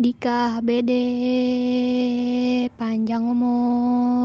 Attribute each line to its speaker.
Speaker 1: Dika BD panjang umur.